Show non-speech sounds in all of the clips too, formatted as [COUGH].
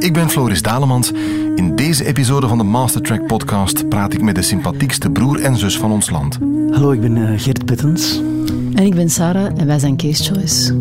ik ben Floris Dalemans. In deze episode van de Mastertrack podcast praat ik met de sympathiekste broer en zus van ons land. Hallo, ik ben uh, Gert Pittens. En ik ben Sarah en wij zijn Case Choice.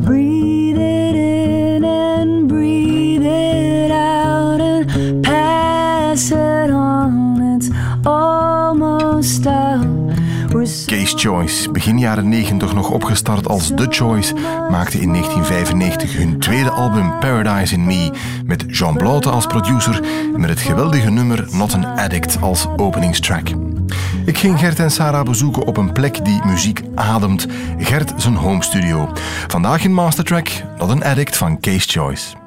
Case Choice, begin jaren 90 nog opgestart als The Choice, maakte in 1995 hun tweede album Paradise in Me met Jean Blote als producer en met het geweldige nummer Not an Addict als openingstrack. Ik ging Gert en Sarah bezoeken op een plek die muziek ademt, Gert zijn home studio. Vandaag in Mastertrack Not an Addict van Case Choice.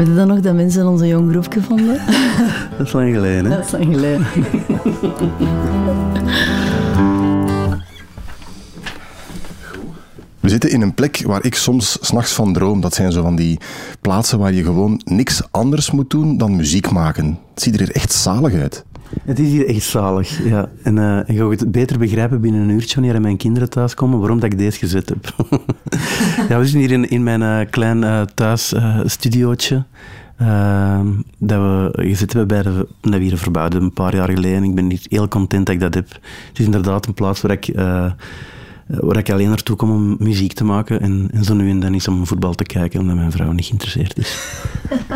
Weet je dan nog dat mensen onze jong groepje vonden? [LAUGHS] Dat is lang geleden, hè? Dat is lang geleden. We zitten in een plek waar ik soms s'nachts van droom. Dat zijn zo van die plaatsen waar je gewoon niks anders moet doen dan muziek maken. Het ziet er hier echt zalig uit. Het is hier echt zalig, ja. En, uh, en je het beter begrijpen binnen een uurtje wanneer mijn kinderen thuiskomen waarom dat ik deze gezet heb. [LAUGHS] we zitten hier in, in mijn uh, klein uh, thuisstudiootje. dat we gezet hebben bij de, dat we een paar jaar geleden. Ik ben hier heel content dat ik dat heb. Het is inderdaad een plaats waar ik waar ik alleen naartoe kom om muziek te maken en, en zo nu en dan is om voetbal te kijken, omdat mijn vrouw niet geïnteresseerd is.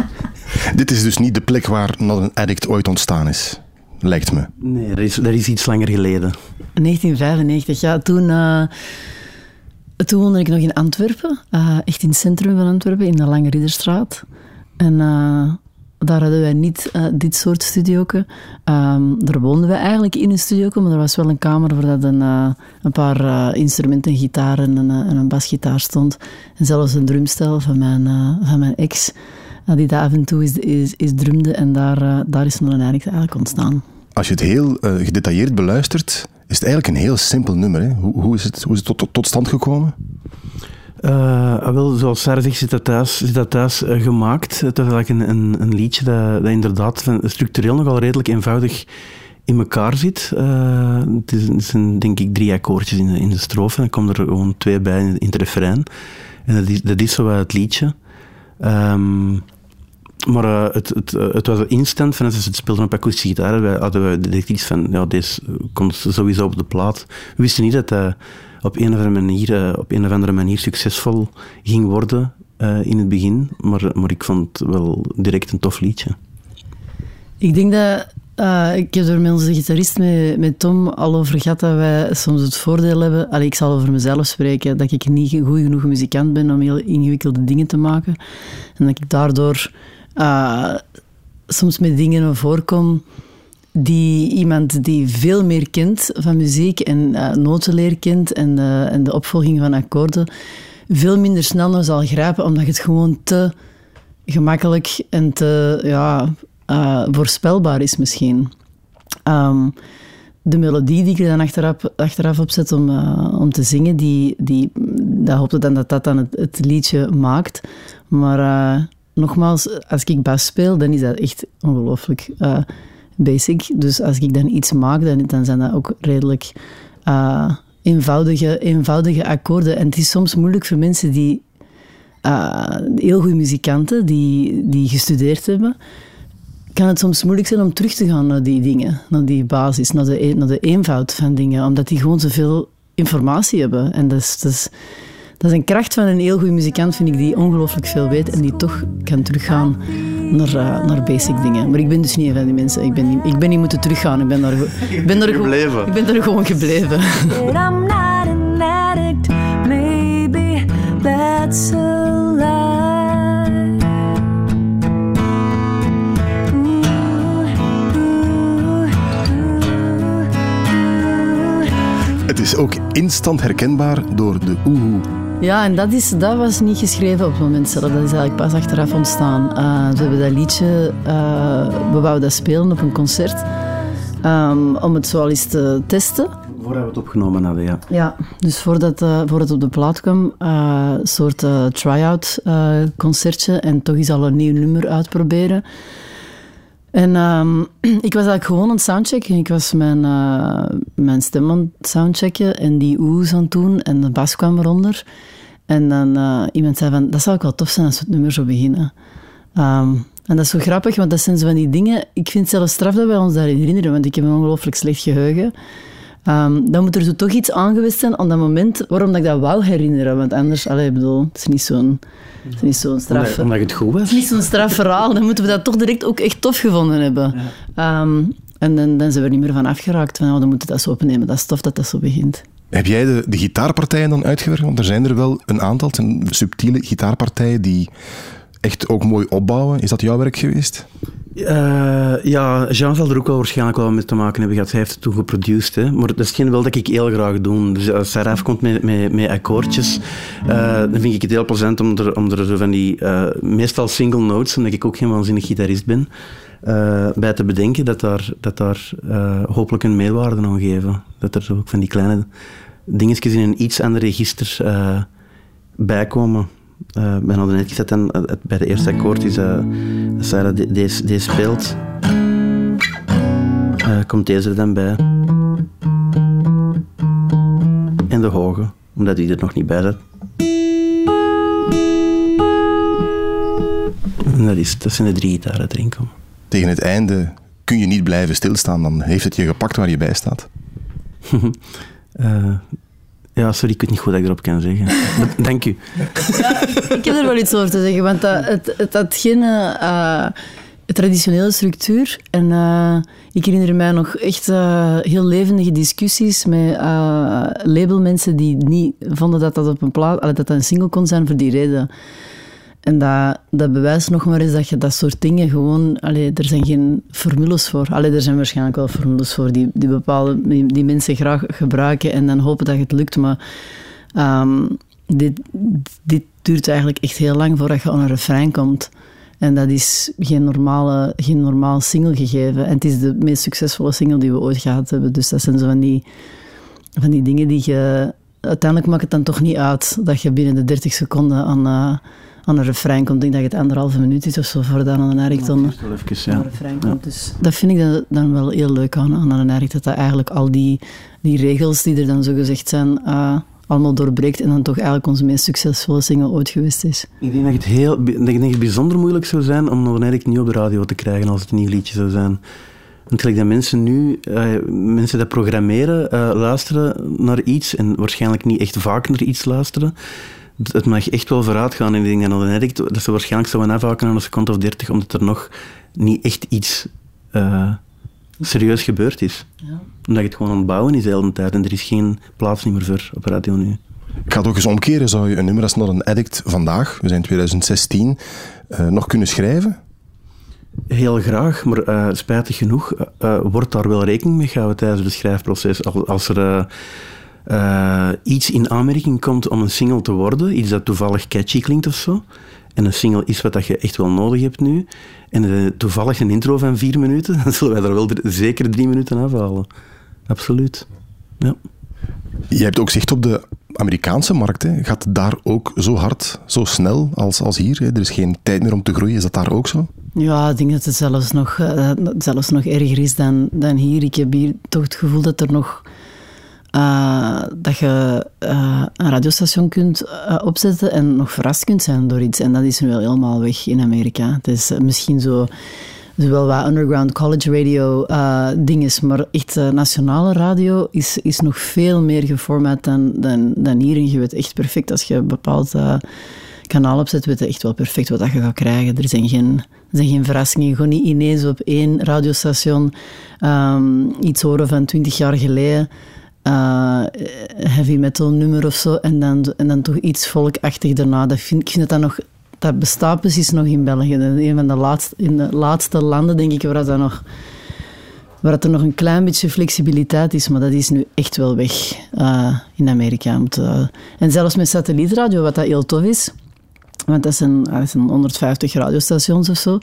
[LAUGHS] Dit is dus niet de plek waar een Addict ooit ontstaan is? Lijkt me. Nee, dat is, dat is iets langer geleden. 1995, ja. Toen, uh, toen woonde ik nog in Antwerpen. Uh, echt in het centrum van Antwerpen, in de Lange Ridderstraat. En uh, daar hadden wij niet dit soort studio. Um, daar woonden we eigenlijk in een studio, maar er was wel een kamer waar dat een, een paar instrumenten, gitaren en, en, een basgitaar stond. En zelfs een drumstel van mijn, van mijn ex die daar af en toe is, is, is drumde. En daar, daar is nog eigenlijk ontstaan. Als je het heel uh, gedetailleerd beluistert, is het eigenlijk een heel simpel nummer. Hè? Hoe, hoe, is het, hoe is het tot, tot, stand gekomen? Uh, wel, zoals Sarah zegt, is dat thuis, is dat thuis uh, gemaakt. Het is eigenlijk een, een, een liedje dat, dat inderdaad structureel nogal redelijk eenvoudig in elkaar zit. Uh, het, is, het zijn denk ik drie akkoordjes in de, in de strofe. En dan komen er gewoon twee bij in, het refrein. En dat is, dat is zo het liedje. Um, maar uh, het, het, uh, het was instant, van als het speelden op akoestische gitaar, wij hadden we direct iets van, ja, deze komt sowieso op de plaat. We wisten niet dat hij op een of andere manier, op een of andere manier succesvol ging worden in het begin, maar, maar ik vond het wel direct een tof liedje. Ik denk dat ik heb er met onze gitarist, met, met Tom, al over gehad dat wij soms het voordeel hebben. Allee, ik zal over mezelf spreken, dat ik niet goed genoeg muzikant ben om heel ingewikkelde dingen te maken. En dat ik daardoor uh, soms met dingen voorkom die iemand die veel meer kent van muziek en uh, notenleer kent en, en de opvolging van akkoorden, veel minder snel naar zal grijpen, omdat het gewoon te gemakkelijk en te ja, uh, voorspelbaar is misschien. Um, de melodie die ik er dan achteraf, achteraf op zet om, om te zingen, die, die, dat hoopte dan dat dat dan het, het liedje maakt. Maar nogmaals, als ik bas speel, dan is dat echt ongelooflijk uh, basic. Dus als ik dan iets maak, dan, dan zijn dat ook redelijk uh, eenvoudige, eenvoudige akkoorden. En het is soms moeilijk voor mensen die uh, heel goede muzikanten, die, die gestudeerd hebben, kan het soms moeilijk zijn om terug te gaan naar die dingen, naar die basis, naar de, naar de eenvoud van dingen, omdat die gewoon zoveel informatie hebben. En dat is, dat is dat is een kracht van een heel goede muzikant, vind ik, die ongelooflijk veel weet en die toch kan teruggaan naar, uh, naar basic dingen. Maar ik ben dus niet een van die mensen. Ik ben niet, ik ben niet moeten teruggaan. Ik ben daar, [LAUGHS] ik ben daar, gebleven. ik ben daar gewoon gebleven. Het is ook instant herkenbaar door de oehoe. Ja, en dat, is, dat was niet geschreven op het moment zelf. Dat is eigenlijk pas achteraf ontstaan. Uh, we hebben dat liedje, uh, we wouden dat spelen op een concert. Um, om het zo al eens te testen. Voordat we het opgenomen hadden, ja. Ja, dus voordat, uh, voordat het op de plaat kwam, een soort try-out concertje. En toch eens al een nieuw nummer uitproberen. En ehm, [CLEARS THROAT] ik was eigenlijk gewoon aan het soundchecken. Ik was mijn, uh, mijn stem aan het soundchecken en die oes aan doen en de bas kwam eronder. En dan uh, iemand zei van, dat zou ook wel tof zijn als we het nummer zo beginnen. Um, en dat is zo grappig, want dat zijn zo van die dingen... Ik vind het zelfs straf dat wij ons daarin herinneren, want ik heb een ongelooflijk slecht geheugen. Um, dan moet er zo toch iets aangewist zijn aan dat moment waarom dat ik dat wou herinneren. Want anders, allee, bedoel, het is niet zo'n niet zo'n straf... Omdat, omdat, het goed was? Het is niet zo'n straf verhaal. Dan moeten we dat toch direct ook echt tof gevonden hebben. Um, en dan, dan zijn we er niet meer van afgeraakt. Van, oh, dan moeten we dat zo opnemen. Dat is tof dat dat zo begint. Heb jij de, de gitaarpartijen dan uitgewerkt? Want er zijn er wel een aantal. Het zijn subtiele gitaarpartijen die echt ook mooi opbouwen. Is dat jouw werk geweest? Uh, ja, Jean zal er ook wel waarschijnlijk wel mee te maken hebben gehad. Hij heeft het toen geproduceerd. Maar dat is geen wel dat ik heel graag doe. Dus als Saraf komt met, met, met akkoordjes, uh, dan vind ik het heel plezant om er, om er zo van die... Uh, meestal single notes, omdat ik ook geen waanzinnig gitarist ben, bij te bedenken dat daar, dat daar hopelijk een meerwaarde aan geven. Dat er ook van die kleine dingetjes in een iets ander register bij komen uh, ben al net gezet en het, bij de eerste akkoord is uh, Sarah deze, speelt. Uh, komt deze er dan bij. En de hoge, omdat die er nog niet bij zit. En dat, is, dat zijn de drie gitaren erin komen. Tegen het einde kun je niet blijven stilstaan, dan heeft het je gepakt waar je bij staat. [LAUGHS] [LAUGHS] Ja, sorry, ik weet niet goed dat ik erop kan zeggen. Dank u. [LAUGHS] Ik heb er wel iets over te zeggen, want dat, het, het had geen uh, traditionele structuur. En uh, ik herinner mij nog echt heel levendige discussies met labelmensen die niet vonden dat dat op een plaat, dat dat een single kon zijn voor die reden. En dat, dat bewijst nog maar eens dat je dat soort dingen gewoon... Allee, er zijn geen formules voor. Allee, er zijn waarschijnlijk wel formules voor die, die, bepaalde, die, mensen graag gebruiken en dan hopen dat het lukt. Maar um, dit, dit duurt eigenlijk echt heel lang voordat je aan een refrein komt. En dat is geen, normale, geen normaal single gegeven. En het is de meest succesvolle single die we ooit gehad hebben. Dus dat zijn zo van die, van die dingen die je... Uiteindelijk maakt het dan toch niet uit dat je binnen de 30 seconden aan... Uh, aan een refrein komt. Ik denk dat het anderhalve minuut is of zo voordat aan een erg dan even, ja. refrein komt. Dus dat vind ik dan, wel heel leuk aan, aan een erg, dat dat eigenlijk al die, die regels die er dan zo gezegd zijn, uh, allemaal doorbreekt en dan toch eigenlijk onze meest succesvolle single ooit geweest is. Ik denk dat het, heel, dat ik het bijzonder moeilijk zou zijn om nog eigenlijk niet op de radio te krijgen als het een nieuw liedje zou zijn. Want gelijk dat mensen nu, uh, mensen dat programmeren, uh, luisteren naar iets en waarschijnlijk niet echt vaak naar iets luisteren het mag echt wel vooruit gaan. En ik denk dat, dat ze waarschijnlijk zouden afhaken aan een seconde of dertig, omdat er nog niet echt iets uh, serieus gebeurd is. Ja. Omdat je het gewoon aan het bouwen is de hele tijd en er is geen plaats meer voor op radio nu. Ik ga het ook eens omkeren. Zou je een nummer als Not een Addict vandaag, we zijn 2016, uh, eh, nog kunnen schrijven? Heel graag, maar uh, spijtig genoeg wordt daar wel rekening mee gehouden tijdens het schrijfproces. Als er uh, iets in aanmerking komt om een single te worden, iets dat toevallig catchy klinkt of zo, en een single is wat dat je echt wel nodig hebt nu, en uh, toevallig een intro van vier minuten, [LAUGHS] dan zullen wij daar wel zeker drie minuten afhalen. Absoluut. Ja. Je hebt ook zicht op de Amerikaanse markt. Hè. Gaat het daar ook zo hard, zo snel als, als hier? Hè? Er is geen tijd meer om te groeien. Is dat daar ook zo? Ja, ik denk dat het zelfs nog, uh, zelfs nog erger is dan, dan hier. Ik heb hier toch het gevoel dat er nog uh, dat je uh, een radiostation kunt uh, opzetten en nog verrast kunt zijn door iets. En dat is nu wel helemaal weg in Amerika. Het is misschien zo, wel wat underground college radio dinges, maar echt nationale radio is, is nog veel meer geformat dan, dan, dan hier. En je weet echt perfect, als je een bepaald kanaal opzet, weet je echt wel perfect wat je gaat krijgen. Er zijn geen, er zijn geen verrassingen. Gewoon niet ineens op één radiostation um, iets horen van twintig jaar geleden uh, heavy metal nummer of zo. En dan, en dan toch iets volkachtig daarna. Dat vind, ik vind dat dat nog... Dat bestaat precies nog in België. Een van de laatste, in de laatste landen, denk ik, waar dat nog... Waar er nog een klein beetje flexibiliteit is, maar dat is nu echt wel weg uh, in Amerika. Uh, en zelfs met satellietradio, wat dat heel tof is, want dat zijn, dat zijn 150 radiostations of zo.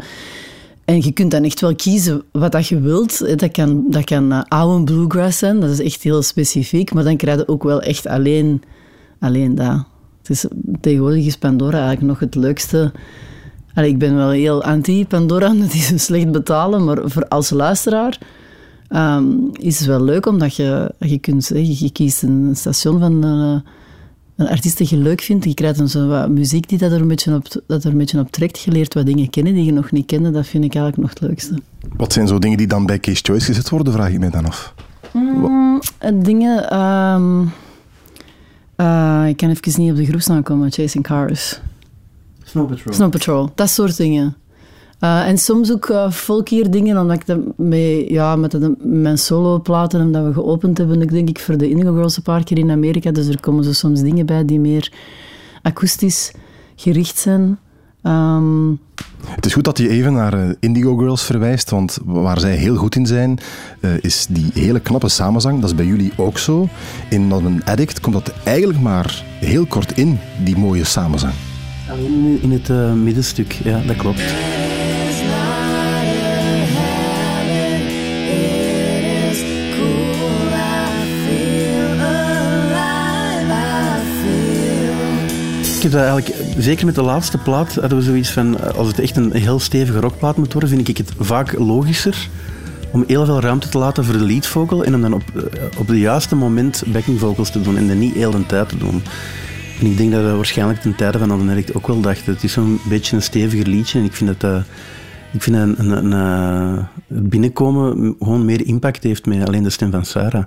En je kunt dan echt wel kiezen wat dat je wilt. Dat kan, dat kan uh, oude bluegrass zijn, dat is echt heel specifiek. Maar dan krijg je ook wel echt alleen, alleen dat. Het is, tegenwoordig is Pandora eigenlijk nog het leukste ik ben wel heel anti-Pandora, [LAUGHS] dat is een slecht betalen, maar voor als luisteraar ehm, is het wel leuk omdat je, je kunt, je, je kiest een station van uh, een artiest die je leuk vindt, je krijgt dan zo wat muziek die dat er, een beetje op, dat er een beetje op trekt, je leert wat dingen kennen die je nog niet kende, dat vind ik eigenlijk nog het leukste. Wat zijn zo dingen die dan bij Case Choice gezet worden, vraag ik mij dan af? Mm, dingen... Um, uh, ik kan even niet op de groepsnaam komen, Chasing Cars. Snow Patrol. Snow Patrol, dat soort dingen. Uh, en soms ook uh, folkier dingen, omdat ik dat mee, ja, met de, mijn soloplaten, omdat we geopend hebben, ik denk ik voor de Indigo Girls een paar keer in Amerika. Dus er komen zo soms dingen bij die meer akoestisch gericht zijn. Um, het is goed dat je even naar uh, Indigo Girls verwijst, want waar zij heel goed in zijn, uh, is die hele knappe samenzang. Dat is bij jullie ook zo. In een Addict komt dat eigenlijk maar heel kort in, die mooie samenzang. Alleen in het uh, middenstuk, ja, dat klopt. Ik heb eigenlijk, zeker met de laatste plaat, hadden we zoiets van, als het echt een heel stevige rockplaat moet worden, vind ik het vaak logischer om heel veel ruimte te laten voor de lead en om dan op, op het juiste moment backing vocals te doen en dan niet heel de tijd te doen. En ik denk dat we waarschijnlijk ten tijde van Adenericht ook wel dachten. Het is zo'n beetje een steviger liedje. En ik vind dat, uh, ik vind een, een, het binnenkomen gewoon meer impact heeft met alleen de stem van Sarah.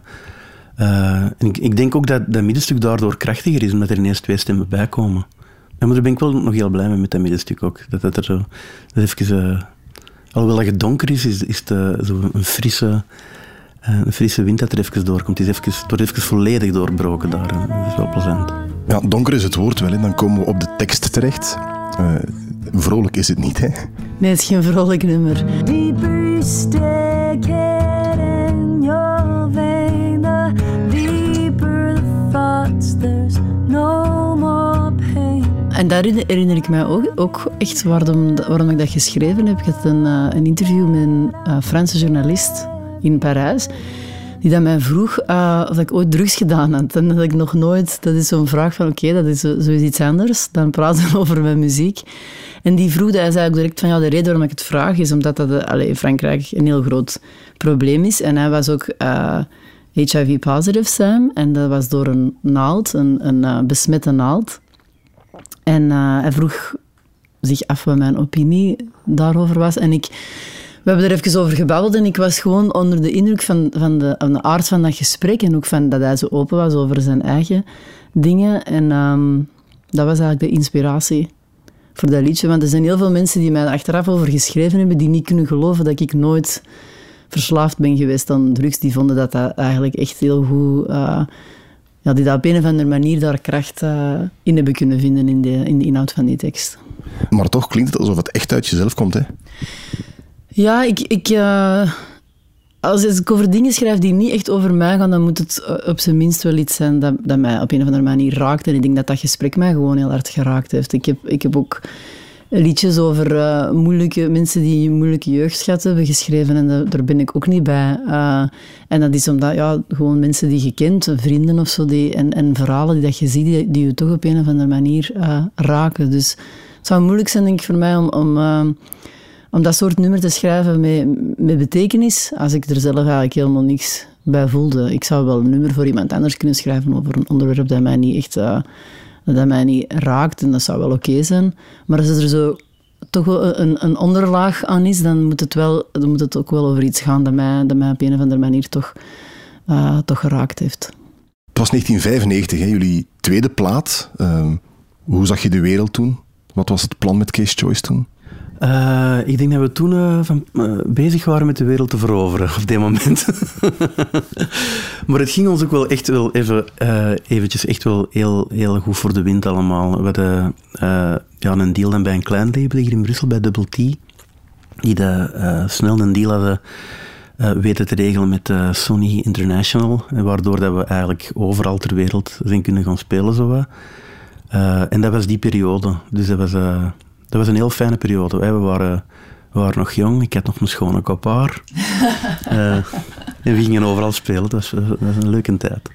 Uh, en ik, ik, denk ook dat dat middenstuk daardoor krachtiger is, omdat er ineens twee stemmen bij komen. maar daar ben ik wel nog heel blij mee met dat middenstuk ook. Dat, dat er zo, dat even, alhoewel dat het donker is, is, is het zo een frisse, een frisse wind dat er even doorkomt. Het is even, het wordt even volledig doorbroken daar. Dat is wel plezant. Ja, donker is het woord wel. Hè. Dan komen we op de tekst terecht. Uh, vrolijk is het niet, hè? Nee, het is geen vrolijk nummer. En daar herinner ik mij ook, ook echt waarom, waarom ik dat geschreven heb. Ik had een, uh, een interview met een uh, Franse journalist in Parijs die dat mij vroeg uh, of ik ooit drugs gedaan had. En dat ik nog nooit... Dat is zo'n vraag van, oké, dat is zoiets iets anders dan praten [LAUGHS] over mijn muziek. En die vroeg, hij zei ook direct van, ja, de reden waarom ik het vraag is omdat dat allez, in Frankrijk een heel groot probleem is. En hij was ook uh, HIV-positive, Sam. En dat was door een naald, een, een besmette naald. En hij vroeg zich af wat mijn opinie daarover was. En ik we hebben er even over gebabbeld en ik was gewoon onder de indruk van, van, de, aard van dat gesprek en ook van dat hij zo open was over zijn eigen dingen. En ehm, dat was eigenlijk de inspiratie voor dat liedje. Want er zijn heel veel mensen die mij achteraf over geschreven hebben, die niet kunnen geloven dat ik nooit verslaafd ben geweest aan drugs. Die vonden dat dat eigenlijk echt heel goed... Uh, ja, die dat op een of andere manier daar kracht uh, in hebben kunnen vinden in de, in de inhoud van die tekst. Maar toch klinkt het alsof het echt uit jezelf komt, hè? Ja, ik... ik uh, als ik over dingen schrijf die niet echt over mij gaan, dan moet het eh, op zijn minst wel iets zijn dat, dat mij op een of andere manier raakt. En ik denk dat dat gesprek mij gewoon heel hard geraakt heeft. Ik heb, ik heb ook liedjes over uh, moeilijke mensen die moeilijke jeugdschat hebben geschreven en daar ben ik ook niet bij. Uh, en dat is omdat, ja, gewoon mensen die je kent, vrienden of zo, die, en, en verhalen die dat je ziet, die, die je toch op een of andere manier uh, raken. Dus het zou moeilijk zijn, denk ik, voor mij om... om om dat soort nummer te schrijven met, met betekenis, als ik er zelf eigenlijk helemaal niks bij voelde. Ik zou wel een nummer voor iemand anders kunnen schrijven over een onderwerp dat mij niet echt dat mij niet raakt, en dat zou wel oké zijn. Maar als er zo toch een, een onderlaag aan is, dan moet, het wel, dan moet het ook wel over iets gaan dat mij, dat mij op een of andere manier toch, uh, toch geraakt heeft. Het was 1995, hè, jullie tweede plaat. Uh, hoe zag je de wereld toen? Wat was het plan met Case Choice toen? Uh, ik denk dat we toen uh, van, uh, bezig waren met de wereld te veroveren op dit moment. [LAUGHS] maar het ging ons ook wel echt wel even, eventjes echt wel heel, heel goed voor de wind allemaal. We hadden ja, een deal dan bij een klein label hier in Brussel, bij Double T. Die de, snel een deal hadden weten te regelen met Sony International. Waardoor dat we eigenlijk overal ter wereld zijn kunnen gaan spelen. Zo. en dat was die periode. Dus dat was dat was een heel fijne periode. We waren, we waren nog jong, ik had nog een schone kop haar. uh, [LAUGHS] en we gingen overal spelen, dat was, dat was een leuke tijd.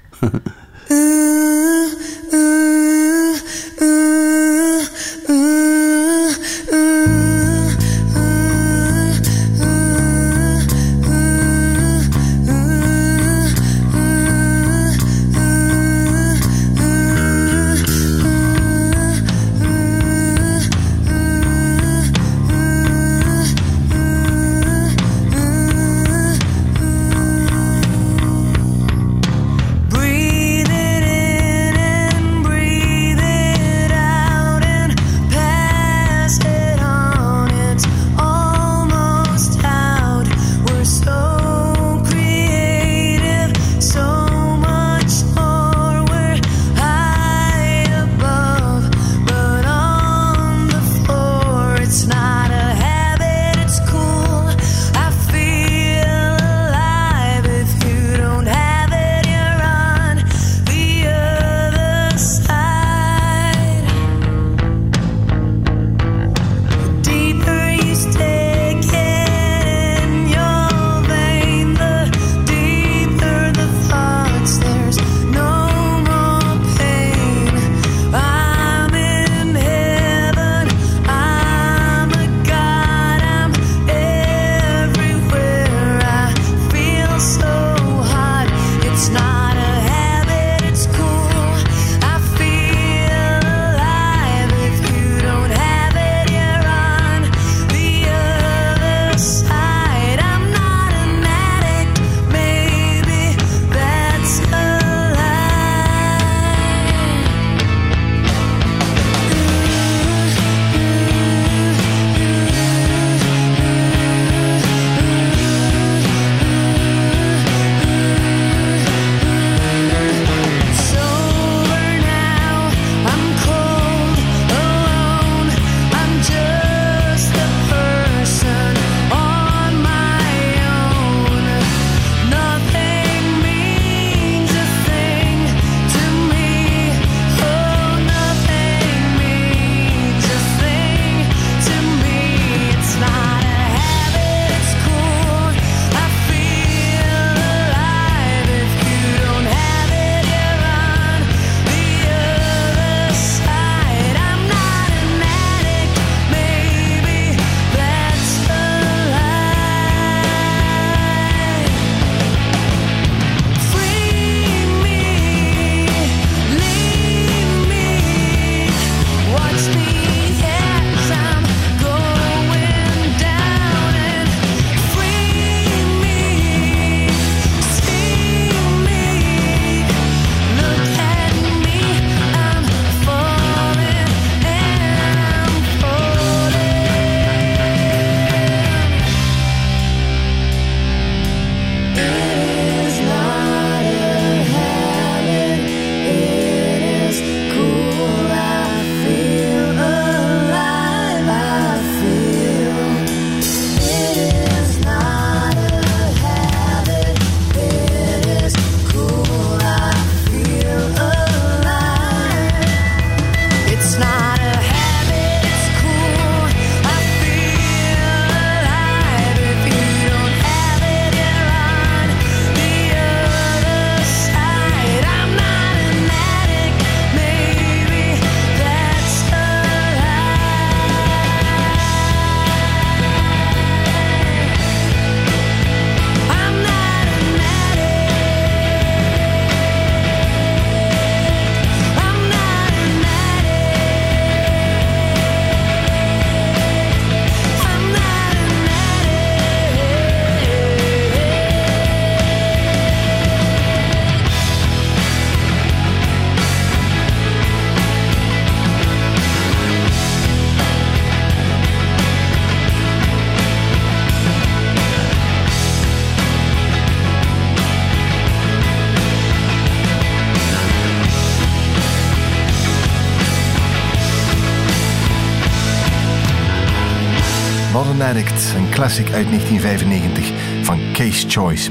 Een classic uit 1995 van Case Choice.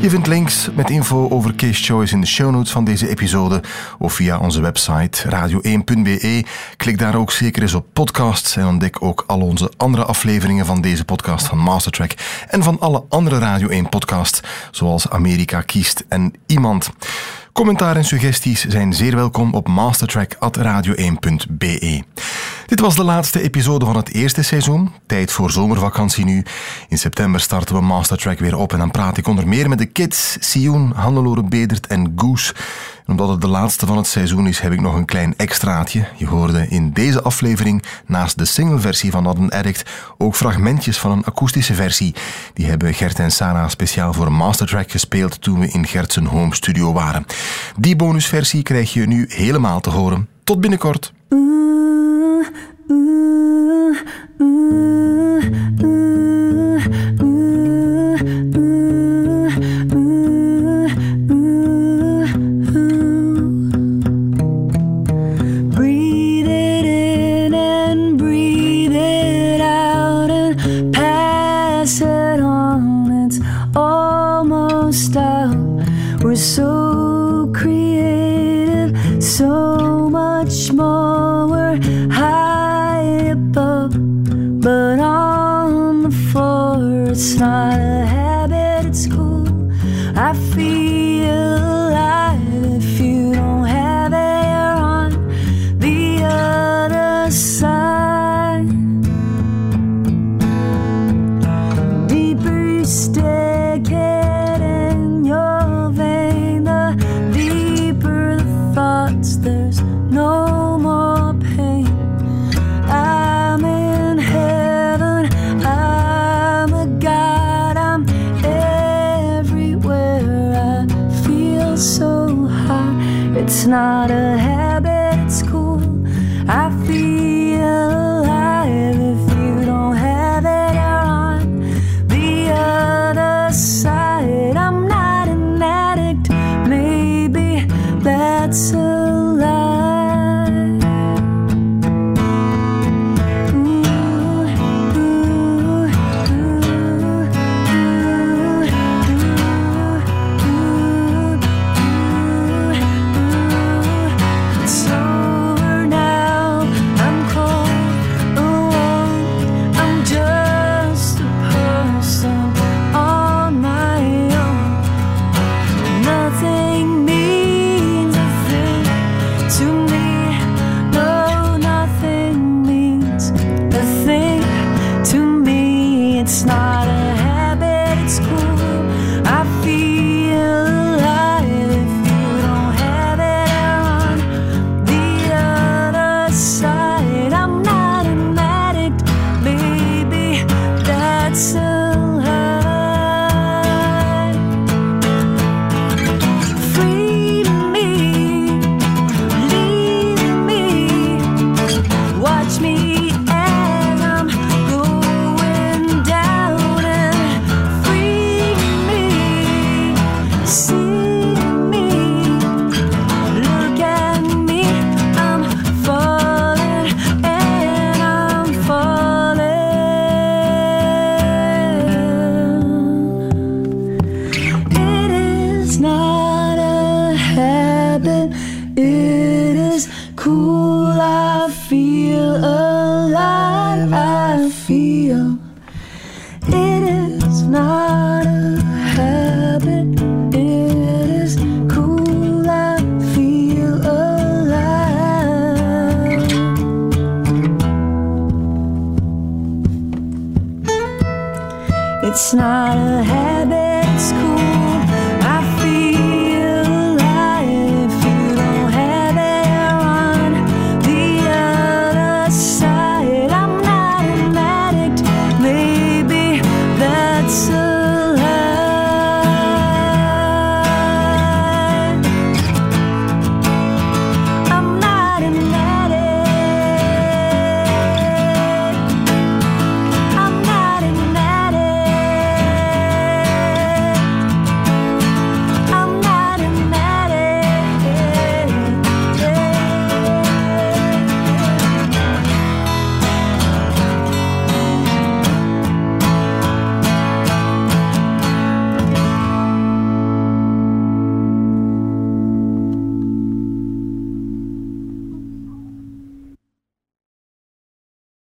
Je vindt links met info over Case Choice in de show notes van deze episode of via onze website radio1.be. Klik daar ook zeker eens op podcasts en ontdek ook al onze andere afleveringen van deze podcast van Mastertrack en van alle andere Radio 1 podcasts, zoals Amerika kiest en Iemand. Commentaar en suggesties zijn zeer welkom op mastertrack.radio1.be. Dit was de laatste episode van het eerste seizoen. Tijd voor zomervakantie nu. In september starten we Mastertrack weer op en dan praat ik onder meer met de kids, Sioen, Hannelore Bedert en Goes. Omdat het de laatste van het seizoen is, heb ik nog een klein extraatje. Je hoorde in deze aflevering, naast de singleversie van Not Addict, ook fragmentjes van een akoestische versie. Die hebben Gert en Sana speciaal voor Mastertrack gespeeld toen we in Gert's home studio waren. Die bonusversie krijg je nu helemaal te horen. Tot binnenkort. creative, so much more. It's not a habit, it's cool.